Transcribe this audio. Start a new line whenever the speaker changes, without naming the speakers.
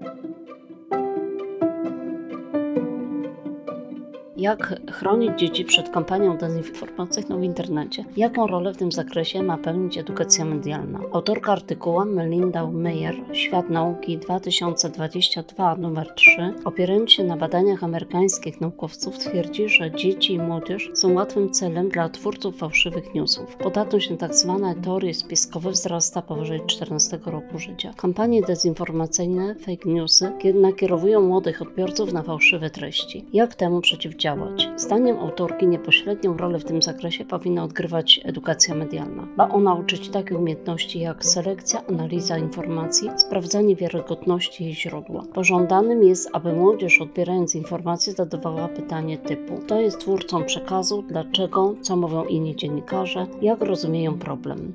thank you Jak chronić dzieci przed kampanią dezinformacyjną w internecie? Jaką rolę w tym zakresie ma pełnić edukacja medialna? Autorka artykułu Melinda Meyer, Świat Nauki 2022 nr 3, opierając się na badaniach amerykańskich naukowców, twierdzi, że dzieci i młodzież są łatwym celem dla twórców fałszywych newsów. Podatność na tzw. Tak teorie spiskowe wzrasta powyżej 14 roku życia. Kampanie dezinformacyjne, fake newsy nakierowują młodych odbiorców na fałszywe treści. Jak temu przeciwdziałać? Działać. Zdaniem autorki niepośrednią rolę w tym zakresie powinna odgrywać edukacja medialna. Ma ona uczyć takie umiejętności jak selekcja, analiza informacji, sprawdzanie wiarygodności jej źródła. Pożądanym jest, aby młodzież odbierając informacje zadawała pytanie typu kto jest twórcą przekazu, dlaczego, co mówią inni dziennikarze, jak rozumieją problem.